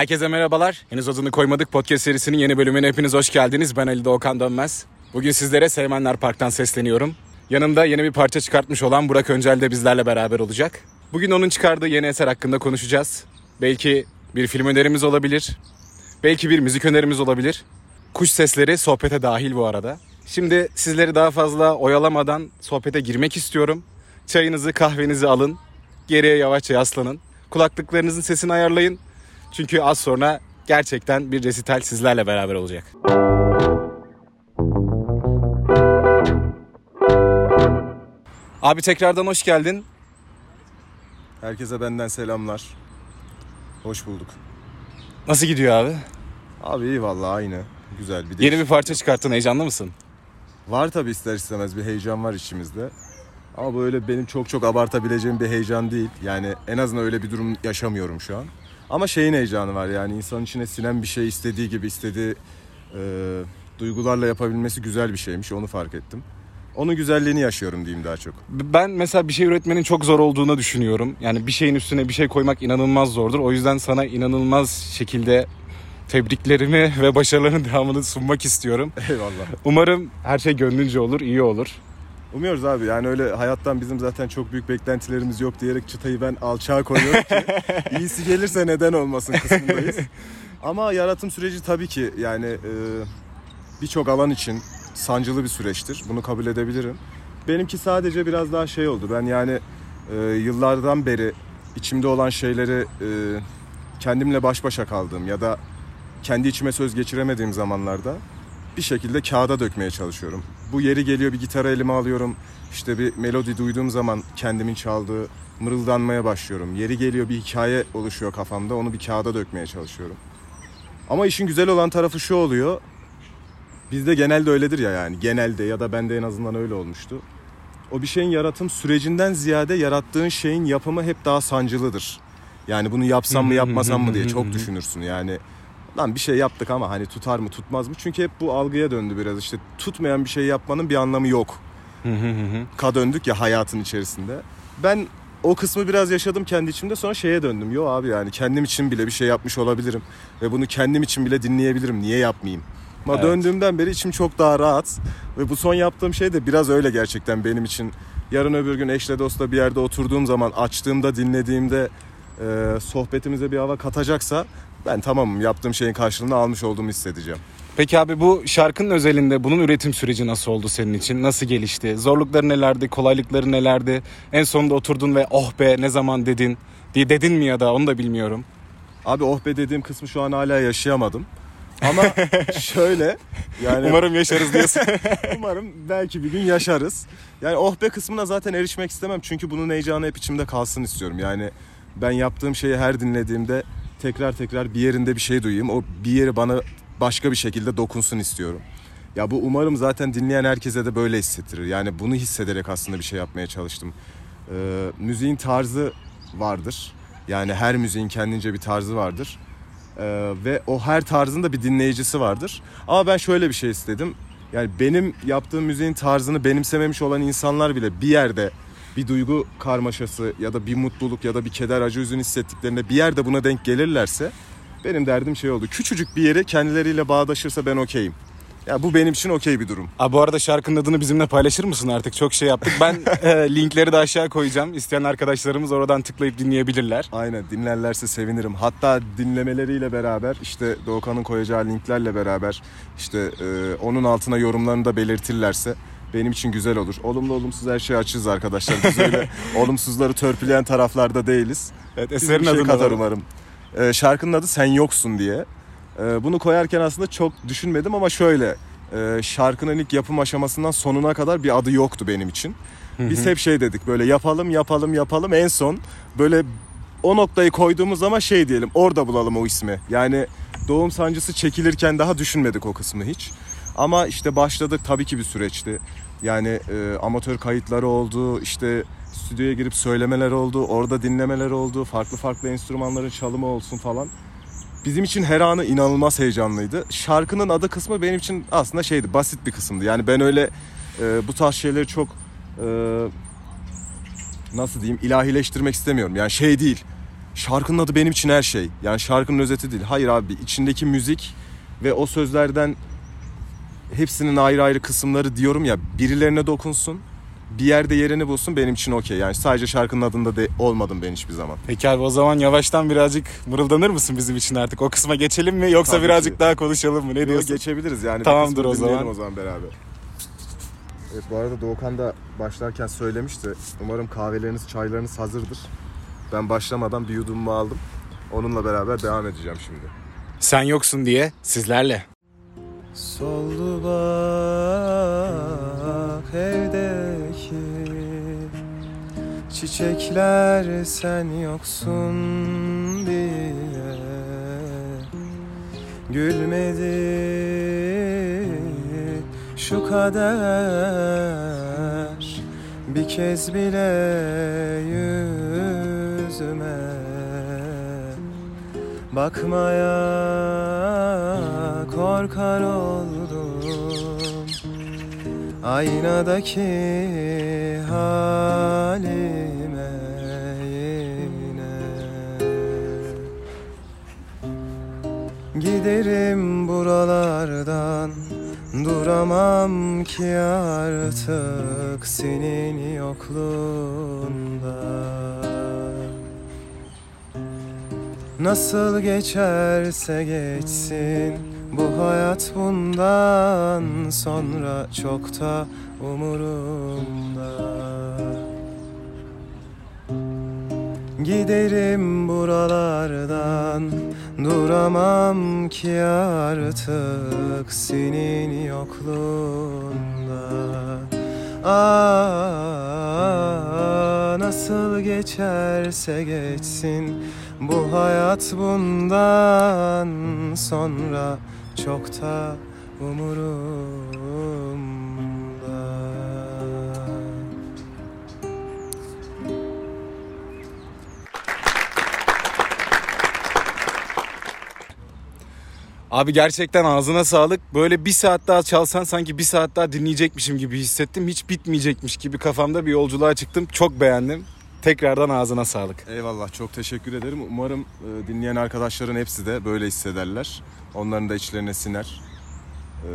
Herkese merhabalar. Henüz adını koymadık podcast serisinin yeni bölümüne hepiniz hoş geldiniz. Ben Ali Doğukan Dönmez. Bugün sizlere Seymenler Park'tan sesleniyorum. Yanımda yeni bir parça çıkartmış olan Burak Öncel de bizlerle beraber olacak. Bugün onun çıkardığı yeni eser hakkında konuşacağız. Belki bir film önerimiz olabilir. Belki bir müzik önerimiz olabilir. Kuş sesleri sohbete dahil bu arada. Şimdi sizleri daha fazla oyalamadan sohbete girmek istiyorum. Çayınızı, kahvenizi alın. Geriye yavaşça yaslanın. Kulaklıklarınızın sesini ayarlayın. Çünkü az sonra gerçekten bir resital sizlerle beraber olacak. Abi tekrardan hoş geldin. Herkese benden selamlar. Hoş bulduk. Nasıl gidiyor abi? Abi iyi vallahi aynı. Güzel bir de Yeni bir parça çıkarttın. Heyecanlı mısın? Var tabii ister istemez bir heyecan var içimizde. Ama böyle benim çok çok abartabileceğim bir heyecan değil. Yani en azından öyle bir durum yaşamıyorum şu an. Ama şeyin heyecanı var yani insanın içine sinen bir şey istediği gibi istediği e, duygularla yapabilmesi güzel bir şeymiş onu fark ettim. Onun güzelliğini yaşıyorum diyeyim daha çok. Ben mesela bir şey üretmenin çok zor olduğunu düşünüyorum. Yani bir şeyin üstüne bir şey koymak inanılmaz zordur. O yüzden sana inanılmaz şekilde tebriklerimi ve başarıların devamını sunmak istiyorum. Eyvallah. Umarım her şey gönlünce olur, iyi olur. Umuyoruz abi yani öyle hayattan bizim zaten çok büyük beklentilerimiz yok diyerek çıtayı ben alçağa koyuyorum ki iyisi gelirse neden olmasın kısmındayız. Ama yaratım süreci tabii ki yani e, birçok alan için sancılı bir süreçtir. Bunu kabul edebilirim. Benimki sadece biraz daha şey oldu. Ben yani e, yıllardan beri içimde olan şeyleri e, kendimle baş başa kaldığım ya da kendi içime söz geçiremediğim zamanlarda bir şekilde kağıda dökmeye çalışıyorum. Bu yeri geliyor bir gitarı elime alıyorum. İşte bir melodi duyduğum zaman kendimin çaldığı mırıldanmaya başlıyorum. Yeri geliyor bir hikaye oluşuyor kafamda onu bir kağıda dökmeye çalışıyorum. Ama işin güzel olan tarafı şu oluyor. Bizde genelde öyledir ya yani genelde ya da bende en azından öyle olmuştu. O bir şeyin yaratım sürecinden ziyade yarattığın şeyin yapımı hep daha sancılıdır. Yani bunu yapsam mı yapmasam mı diye çok düşünürsün yani. Lan bir şey yaptık ama hani tutar mı tutmaz mı? Çünkü hep bu algıya döndü biraz işte tutmayan bir şey yapmanın bir anlamı yok. Ka döndük ya hayatın içerisinde. Ben o kısmı biraz yaşadım kendi içimde sonra şeye döndüm. Yo abi yani kendim için bile bir şey yapmış olabilirim. Ve bunu kendim için bile dinleyebilirim. Niye yapmayayım? Ama Evet. döndüğümden beri içim çok daha rahat. Ve bu son yaptığım şey de biraz öyle gerçekten benim için. Yarın öbür gün eşle dostla bir yerde oturduğum zaman açtığımda dinlediğimde e, sohbetimize bir hava katacaksa ben tamamım yaptığım şeyin karşılığını almış olduğumu hissedeceğim. Peki abi bu şarkının özelinde bunun üretim süreci nasıl oldu senin için? Nasıl gelişti? Zorlukları nelerdi? Kolaylıkları nelerdi? En sonunda oturdun ve oh be ne zaman dedin? diye dedin mi ya da onu da bilmiyorum. Abi oh be dediğim kısmı şu an hala yaşayamadım. Ama şöyle yani Umarım yaşarız diyorsun. umarım belki bir gün yaşarız. Yani oh be kısmına zaten erişmek istemem. Çünkü bunun heyecanı hep içimde kalsın istiyorum. Yani ben yaptığım şeyi her dinlediğimde tekrar tekrar bir yerinde bir şey duyayım. O bir yeri bana başka bir şekilde dokunsun istiyorum. Ya bu umarım zaten dinleyen herkese de böyle hissettirir. Yani bunu hissederek aslında bir şey yapmaya çalıştım. Ee, müziğin tarzı vardır. Yani her müziğin kendince bir tarzı vardır. Ee, ve o her tarzın da bir dinleyicisi vardır. Ama ben şöyle bir şey istedim. Yani benim yaptığım müziğin tarzını benimsememiş olan insanlar bile bir yerde bir duygu karmaşası ya da bir mutluluk ya da bir keder acı hüzün hissettiklerinde bir yerde buna denk gelirlerse benim derdim şey oldu. Küçücük bir yeri kendileriyle bağdaşırsa ben okeyim. Ya bu benim için okey bir durum. Abi bu arada şarkının adını bizimle paylaşır mısın artık? Çok şey yaptık. Ben e, linkleri de aşağı koyacağım. İsteyen arkadaşlarımız oradan tıklayıp dinleyebilirler. Aynen dinlerlerse sevinirim. Hatta dinlemeleriyle beraber işte Doğukan'ın koyacağı linklerle beraber işte e, onun altına yorumlarını da belirtirlerse benim için güzel olur. Olumlu olumsuz her şeyi açığız arkadaşlar. Biz öyle olumsuzları törpüleyen taraflarda değiliz. Evet, eserin şey adını katar da- umarım. E, şarkının adı Sen Yoksun diye. E, bunu koyarken aslında çok düşünmedim ama şöyle. e, şarkının ilk yapım aşamasından sonuna kadar bir adı yoktu benim için. Biz hep şey dedik böyle yapalım yapalım yapalım en son böyle o noktayı koyduğumuz zaman şey diyelim orada bulalım o ismi. Yani doğum sancısı çekilirken daha düşünmedik o kısmı hiç. Ama işte başladık tabii ki bir süreçti. Yani e, amatör kayıtları oldu, işte stüdyoya girip söylemeler oldu, orada dinlemeler oldu, farklı farklı enstrümanların çalımı olsun falan. Bizim için her anı inanılmaz heyecanlıydı. Şarkının adı kısmı benim için aslında şeydi, basit bir kısımdı. Yani ben öyle e, bu tarz şeyleri çok e, nasıl diyeyim ilahileştirmek istemiyorum. Yani şey değil. şarkının adı benim için her şey. Yani şarkının özeti değil. Hayır abi içindeki müzik ve o sözlerden hepsinin ayrı ayrı kısımları diyorum ya birilerine dokunsun. Bir yerde yerini bulsun benim için okey. Yani sadece şarkının adında de olmadım ben hiçbir zaman. Peki abi o zaman yavaştan birazcık mırıldanır mısın bizim için artık? O kısma geçelim mi yoksa Tabii birazcık ki. daha konuşalım mı? Ne Yok, diyorsun? geçebiliriz yani. bir Tamamdır kısmını o zaman. dinleyelim o zaman beraber. Evet bu arada Doğukan da başlarken söylemişti. Umarım kahveleriniz, çaylarınız hazırdır. Ben başlamadan bir yudumumu aldım. Onunla beraber devam edeceğim şimdi. Sen yoksun diye sizlerle. Soldu bak evdeki Çiçekler sen yoksun diye. Gülmedi şu kader Bir kez bile yüzüme Bakmaya korkar oldum. Aynadaki halime yine. Giderim buralardan. Duramam ki artık senin yokluğunda Nasıl geçerse geçsin bu hayat bundan sonra çok da umurumda. Giderim buralardan duramam ki artık senin yokluğunda Aa, nasıl geçerse geçsin bu hayat bundan sonra çok da umurumda Abi gerçekten ağzına sağlık. Böyle bir saat daha çalsan sanki bir saat daha dinleyecekmişim gibi hissettim. Hiç bitmeyecekmiş gibi kafamda bir yolculuğa çıktım. Çok beğendim. Tekrardan ağzına sağlık. Eyvallah çok teşekkür ederim. Umarım e, dinleyen arkadaşların hepsi de böyle hissederler. Onların da içlerine siner. Ee,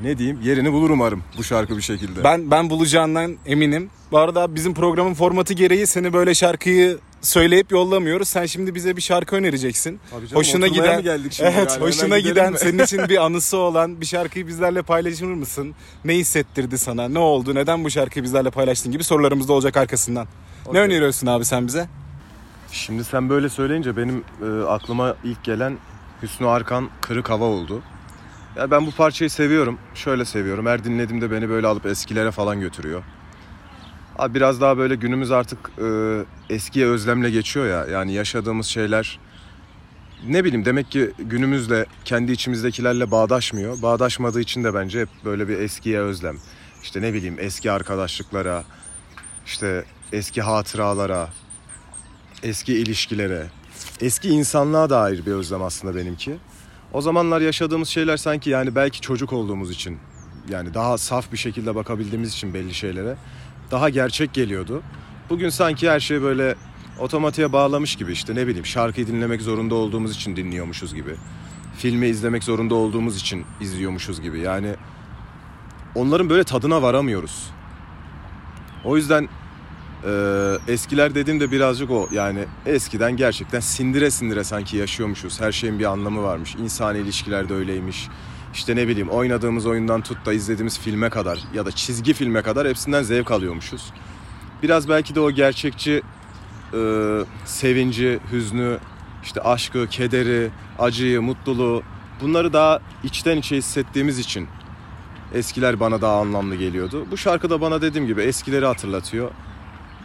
ne diyeyim yerini bulur umarım bu şarkı bir şekilde. Ben ben bulacağından eminim. Bu arada bizim programın formatı gereği seni böyle şarkıyı söyleyip yollamıyoruz. Sen şimdi bize bir şarkı önereceksin. Canım, hoşuna giden geldik şimdi Evet, yani? hoşuna giden mi? senin için bir anısı olan bir şarkıyı bizlerle paylaşır mısın? Ne hissettirdi sana? Ne oldu? Neden bu şarkıyı bizlerle paylaştın gibi sorularımız da olacak arkasından. Ne Okey. öneriyorsun abi sen bize? Şimdi sen böyle söyleyince benim e, aklıma ilk gelen Hüsnü Arkan Kırık Hava oldu. Ya ben bu parçayı seviyorum. Şöyle seviyorum. Her dinlediğimde beni böyle alıp eskilere falan götürüyor. Abi biraz daha böyle günümüz artık e, eskiye özlemle geçiyor ya. Yani yaşadığımız şeyler ne bileyim demek ki günümüzle kendi içimizdekilerle bağdaşmıyor. Bağdaşmadığı için de bence hep böyle bir eskiye özlem. İşte ne bileyim eski arkadaşlıklara, işte eski hatıralara, eski ilişkilere, eski insanlığa dair bir özlem aslında benimki. O zamanlar yaşadığımız şeyler sanki yani belki çocuk olduğumuz için yani daha saf bir şekilde bakabildiğimiz için belli şeylere daha gerçek geliyordu. Bugün sanki her şey böyle otomatiğe bağlamış gibi işte ne bileyim şarkıyı dinlemek zorunda olduğumuz için dinliyormuşuz gibi. Filmi izlemek zorunda olduğumuz için izliyormuşuz gibi. Yani onların böyle tadına varamıyoruz. O yüzden ee, eskiler dediğimde birazcık o yani eskiden gerçekten sindire sindire sanki yaşıyormuşuz. Her şeyin bir anlamı varmış. İnsani ilişkiler de öyleymiş. İşte ne bileyim oynadığımız oyundan tut da izlediğimiz filme kadar ya da çizgi filme kadar hepsinden zevk alıyormuşuz. Biraz belki de o gerçekçi e, sevinci, hüznü, işte aşkı, kederi, acıyı, mutluluğu bunları daha içten içe hissettiğimiz için eskiler bana daha anlamlı geliyordu. Bu şarkı da bana dediğim gibi eskileri hatırlatıyor.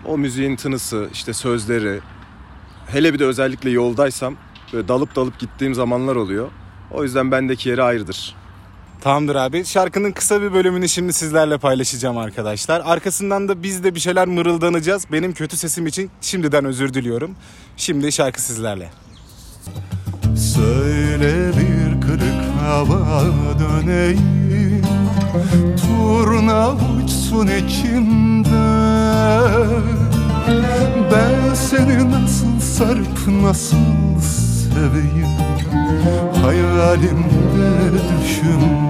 O müziğin tınısı, işte sözleri, hele bir de özellikle yoldaysam böyle dalıp dalıp gittiğim zamanlar oluyor. O yüzden bendeki yeri ayrıdır. Tamamdır abi. Şarkının kısa bir bölümünü şimdi sizlerle paylaşacağım arkadaşlar. Arkasından da biz de bir şeyler mırıldanacağız. Benim kötü sesim için şimdiden özür diliyorum. Şimdi şarkı sizlerle. Söyle bir kırık hava döneyim Turna uçsun içimde Ben seni nasıl sarıp nasıl seveyim Hayalimde düşümde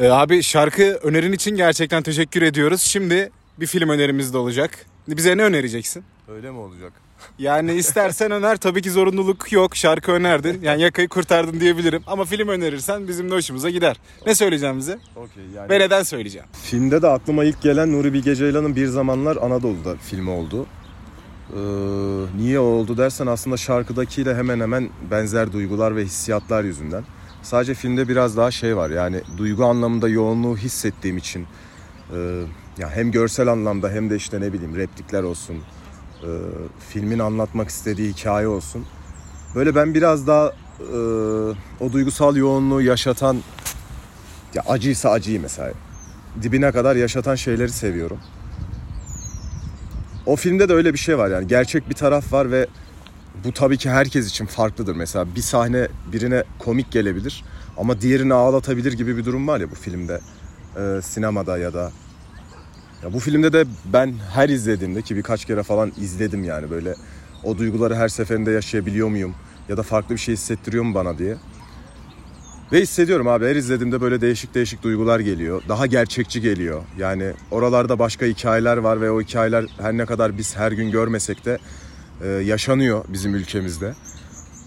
Ee, abi şarkı önerin için gerçekten teşekkür ediyoruz. Şimdi bir film önerimiz de olacak. Bize ne önereceksin? Öyle mi olacak? Yani istersen öner tabii ki zorunluluk yok. Şarkı önerdin. Yani yakayı kurtardın diyebilirim. Ama film önerirsen bizim de hoşumuza gider. Ne söyleyeceğim bize? Okey yani. Ve neden söyleyeceğim? Filmde de aklıma ilk gelen Nuri Bilge Ceylan'ın Bir Zamanlar Anadolu'da filmi oldu. Ee, niye oldu dersen aslında şarkıdakiyle hemen hemen benzer duygular ve hissiyatlar yüzünden. Sadece filmde biraz daha şey var yani duygu anlamında yoğunluğu hissettiğim için e, ya hem görsel anlamda hem de işte ne bileyim replikler olsun, e, filmin anlatmak istediği hikaye olsun. Böyle ben biraz daha e, o duygusal yoğunluğu yaşatan ya acıysa acıyı mesela dibine kadar yaşatan şeyleri seviyorum. O filmde de öyle bir şey var yani gerçek bir taraf var ve bu tabii ki herkes için farklıdır. Mesela bir sahne birine komik gelebilir ama diğerini ağlatabilir gibi bir durum var ya bu filmde. Ee, sinemada ya da ya bu filmde de ben her izlediğimde ki birkaç kere falan izledim yani böyle o duyguları her seferinde yaşayabiliyor muyum ya da farklı bir şey hissettiriyor mu bana diye. Ve hissediyorum abi her izlediğimde böyle değişik değişik duygular geliyor. Daha gerçekçi geliyor. Yani oralarda başka hikayeler var ve o hikayeler her ne kadar biz her gün görmesek de e, yaşanıyor bizim ülkemizde.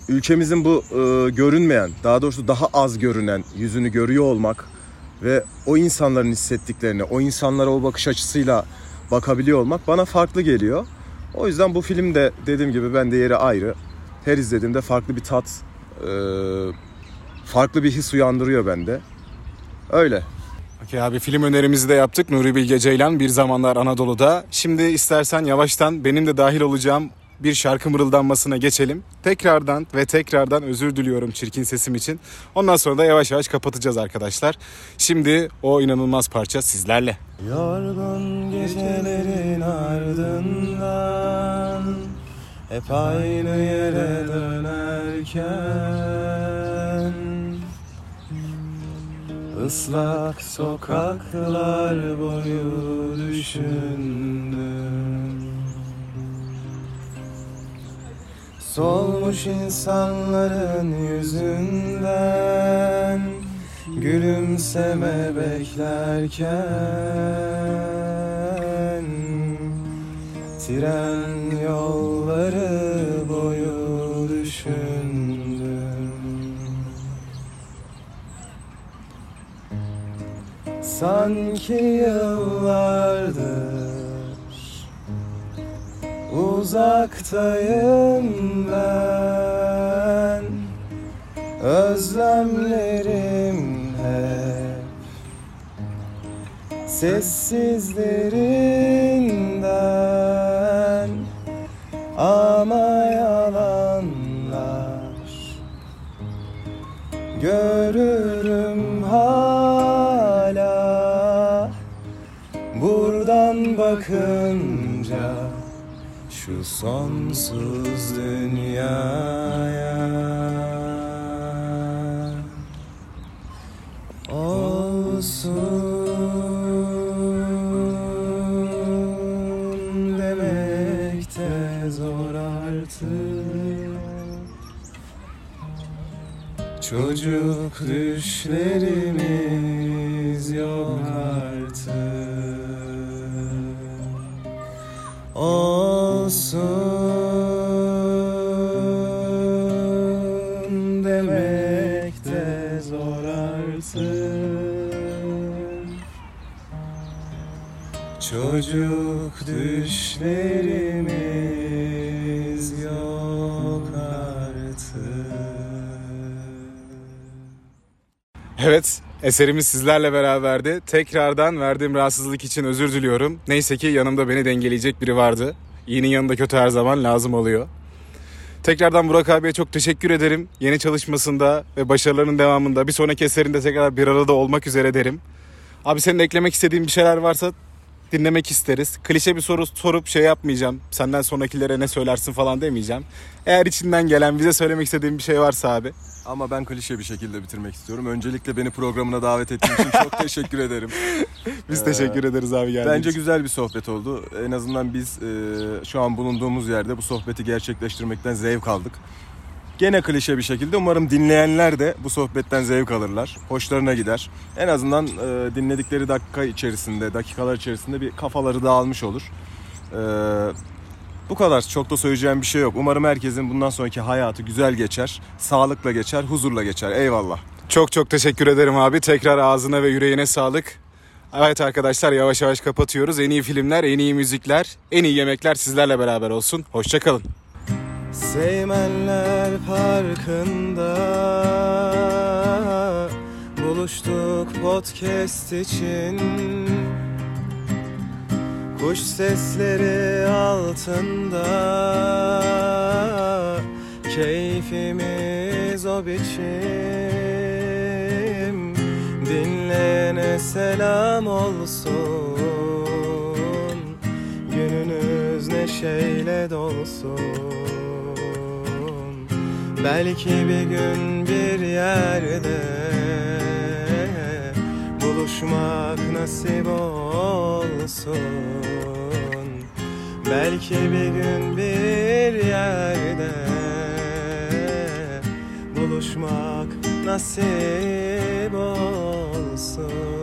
Ülkemizin bu e, görünmeyen, daha doğrusu daha az görünen yüzünü görüyor olmak ve o insanların hissettiklerini, o insanlara o bakış açısıyla bakabiliyor olmak bana farklı geliyor. O yüzden bu film de dediğim gibi bende yeri ayrı. Her izlediğimde farklı bir tat, e, farklı bir his uyandırıyor bende. Öyle. Okey abi film önerimizi de yaptık. Nuri Bilge Ceylan Bir Zamanlar Anadolu'da. Şimdi istersen yavaştan benim de dahil olacağım bir şarkı mırıldanmasına geçelim. Tekrardan ve tekrardan özür diliyorum çirkin sesim için. Ondan sonra da yavaş yavaş kapatacağız arkadaşlar. Şimdi o inanılmaz parça sizlerle. Yorgun gecelerin ardından Hep aynı yere dönerken Islak sokaklar boyu düşündüm. Solmuş insanların yüzünden Gülümseme beklerken Tren yolları Sanki yıllardır Uzaktayım ben. Özlemlerim hep Sessizlerinden. Ama yalanlar Görürüm hala bakınca şu sonsuz dünyaya. Olsun demek de zor artık. Çocuk düşlerimiz yok artık olsun demek de zor artık. Çocuk düşlerimiz Evet, eserimiz sizlerle beraberdi. Tekrardan verdiğim rahatsızlık için özür diliyorum. Neyse ki yanımda beni dengeleyecek biri vardı. İyinin yanında kötü her zaman lazım oluyor. Tekrardan Burak abiye çok teşekkür ederim. Yeni çalışmasında ve başarılarının devamında bir sonraki eserinde tekrar bir arada olmak üzere derim. Abi senin eklemek istediğin bir şeyler varsa dinlemek isteriz. Klişe bir soru sorup şey yapmayacağım. Senden sonrakilere ne söylersin falan demeyeceğim. Eğer içinden gelen bize söylemek istediğin bir şey varsa abi. Ama ben klişe bir şekilde bitirmek istiyorum. Öncelikle beni programına davet ettiğin için çok teşekkür ederim. Biz Ee, teşekkür ederiz abi geldiğin Bence için. güzel bir sohbet oldu. En azından biz e, şu an bulunduğumuz yerde bu sohbeti gerçekleştirmekten zevk aldık. Gene klişe bir şekilde umarım dinleyenler de bu sohbetten zevk alırlar. Hoşlarına gider. En azından e, dinledikleri dakika içerisinde, dakikalar içerisinde bir kafaları dağılmış olur. E, bu kadar. Çok da söyleyeceğim bir şey yok. Umarım herkesin bundan sonraki hayatı güzel geçer, sağlıkla geçer, huzurla geçer. Eyvallah. Çok çok teşekkür ederim abi. Tekrar ağzına ve yüreğine sağlık. Evet arkadaşlar yavaş yavaş kapatıyoruz. En iyi filmler, en iyi müzikler, en iyi yemekler sizlerle beraber olsun. Hoşçakalın. Seymenler Parkı'nda Buluştuk podcast için. Kuş sesleri altında. Keyfimiz o biçim. Dinleyene selam olsun. Gününüz neşeyle dolsun Belki bir gün bir yerde Buluşmak nasip olsun. Belki bir gün bir yerde Buluşmak nasip olsun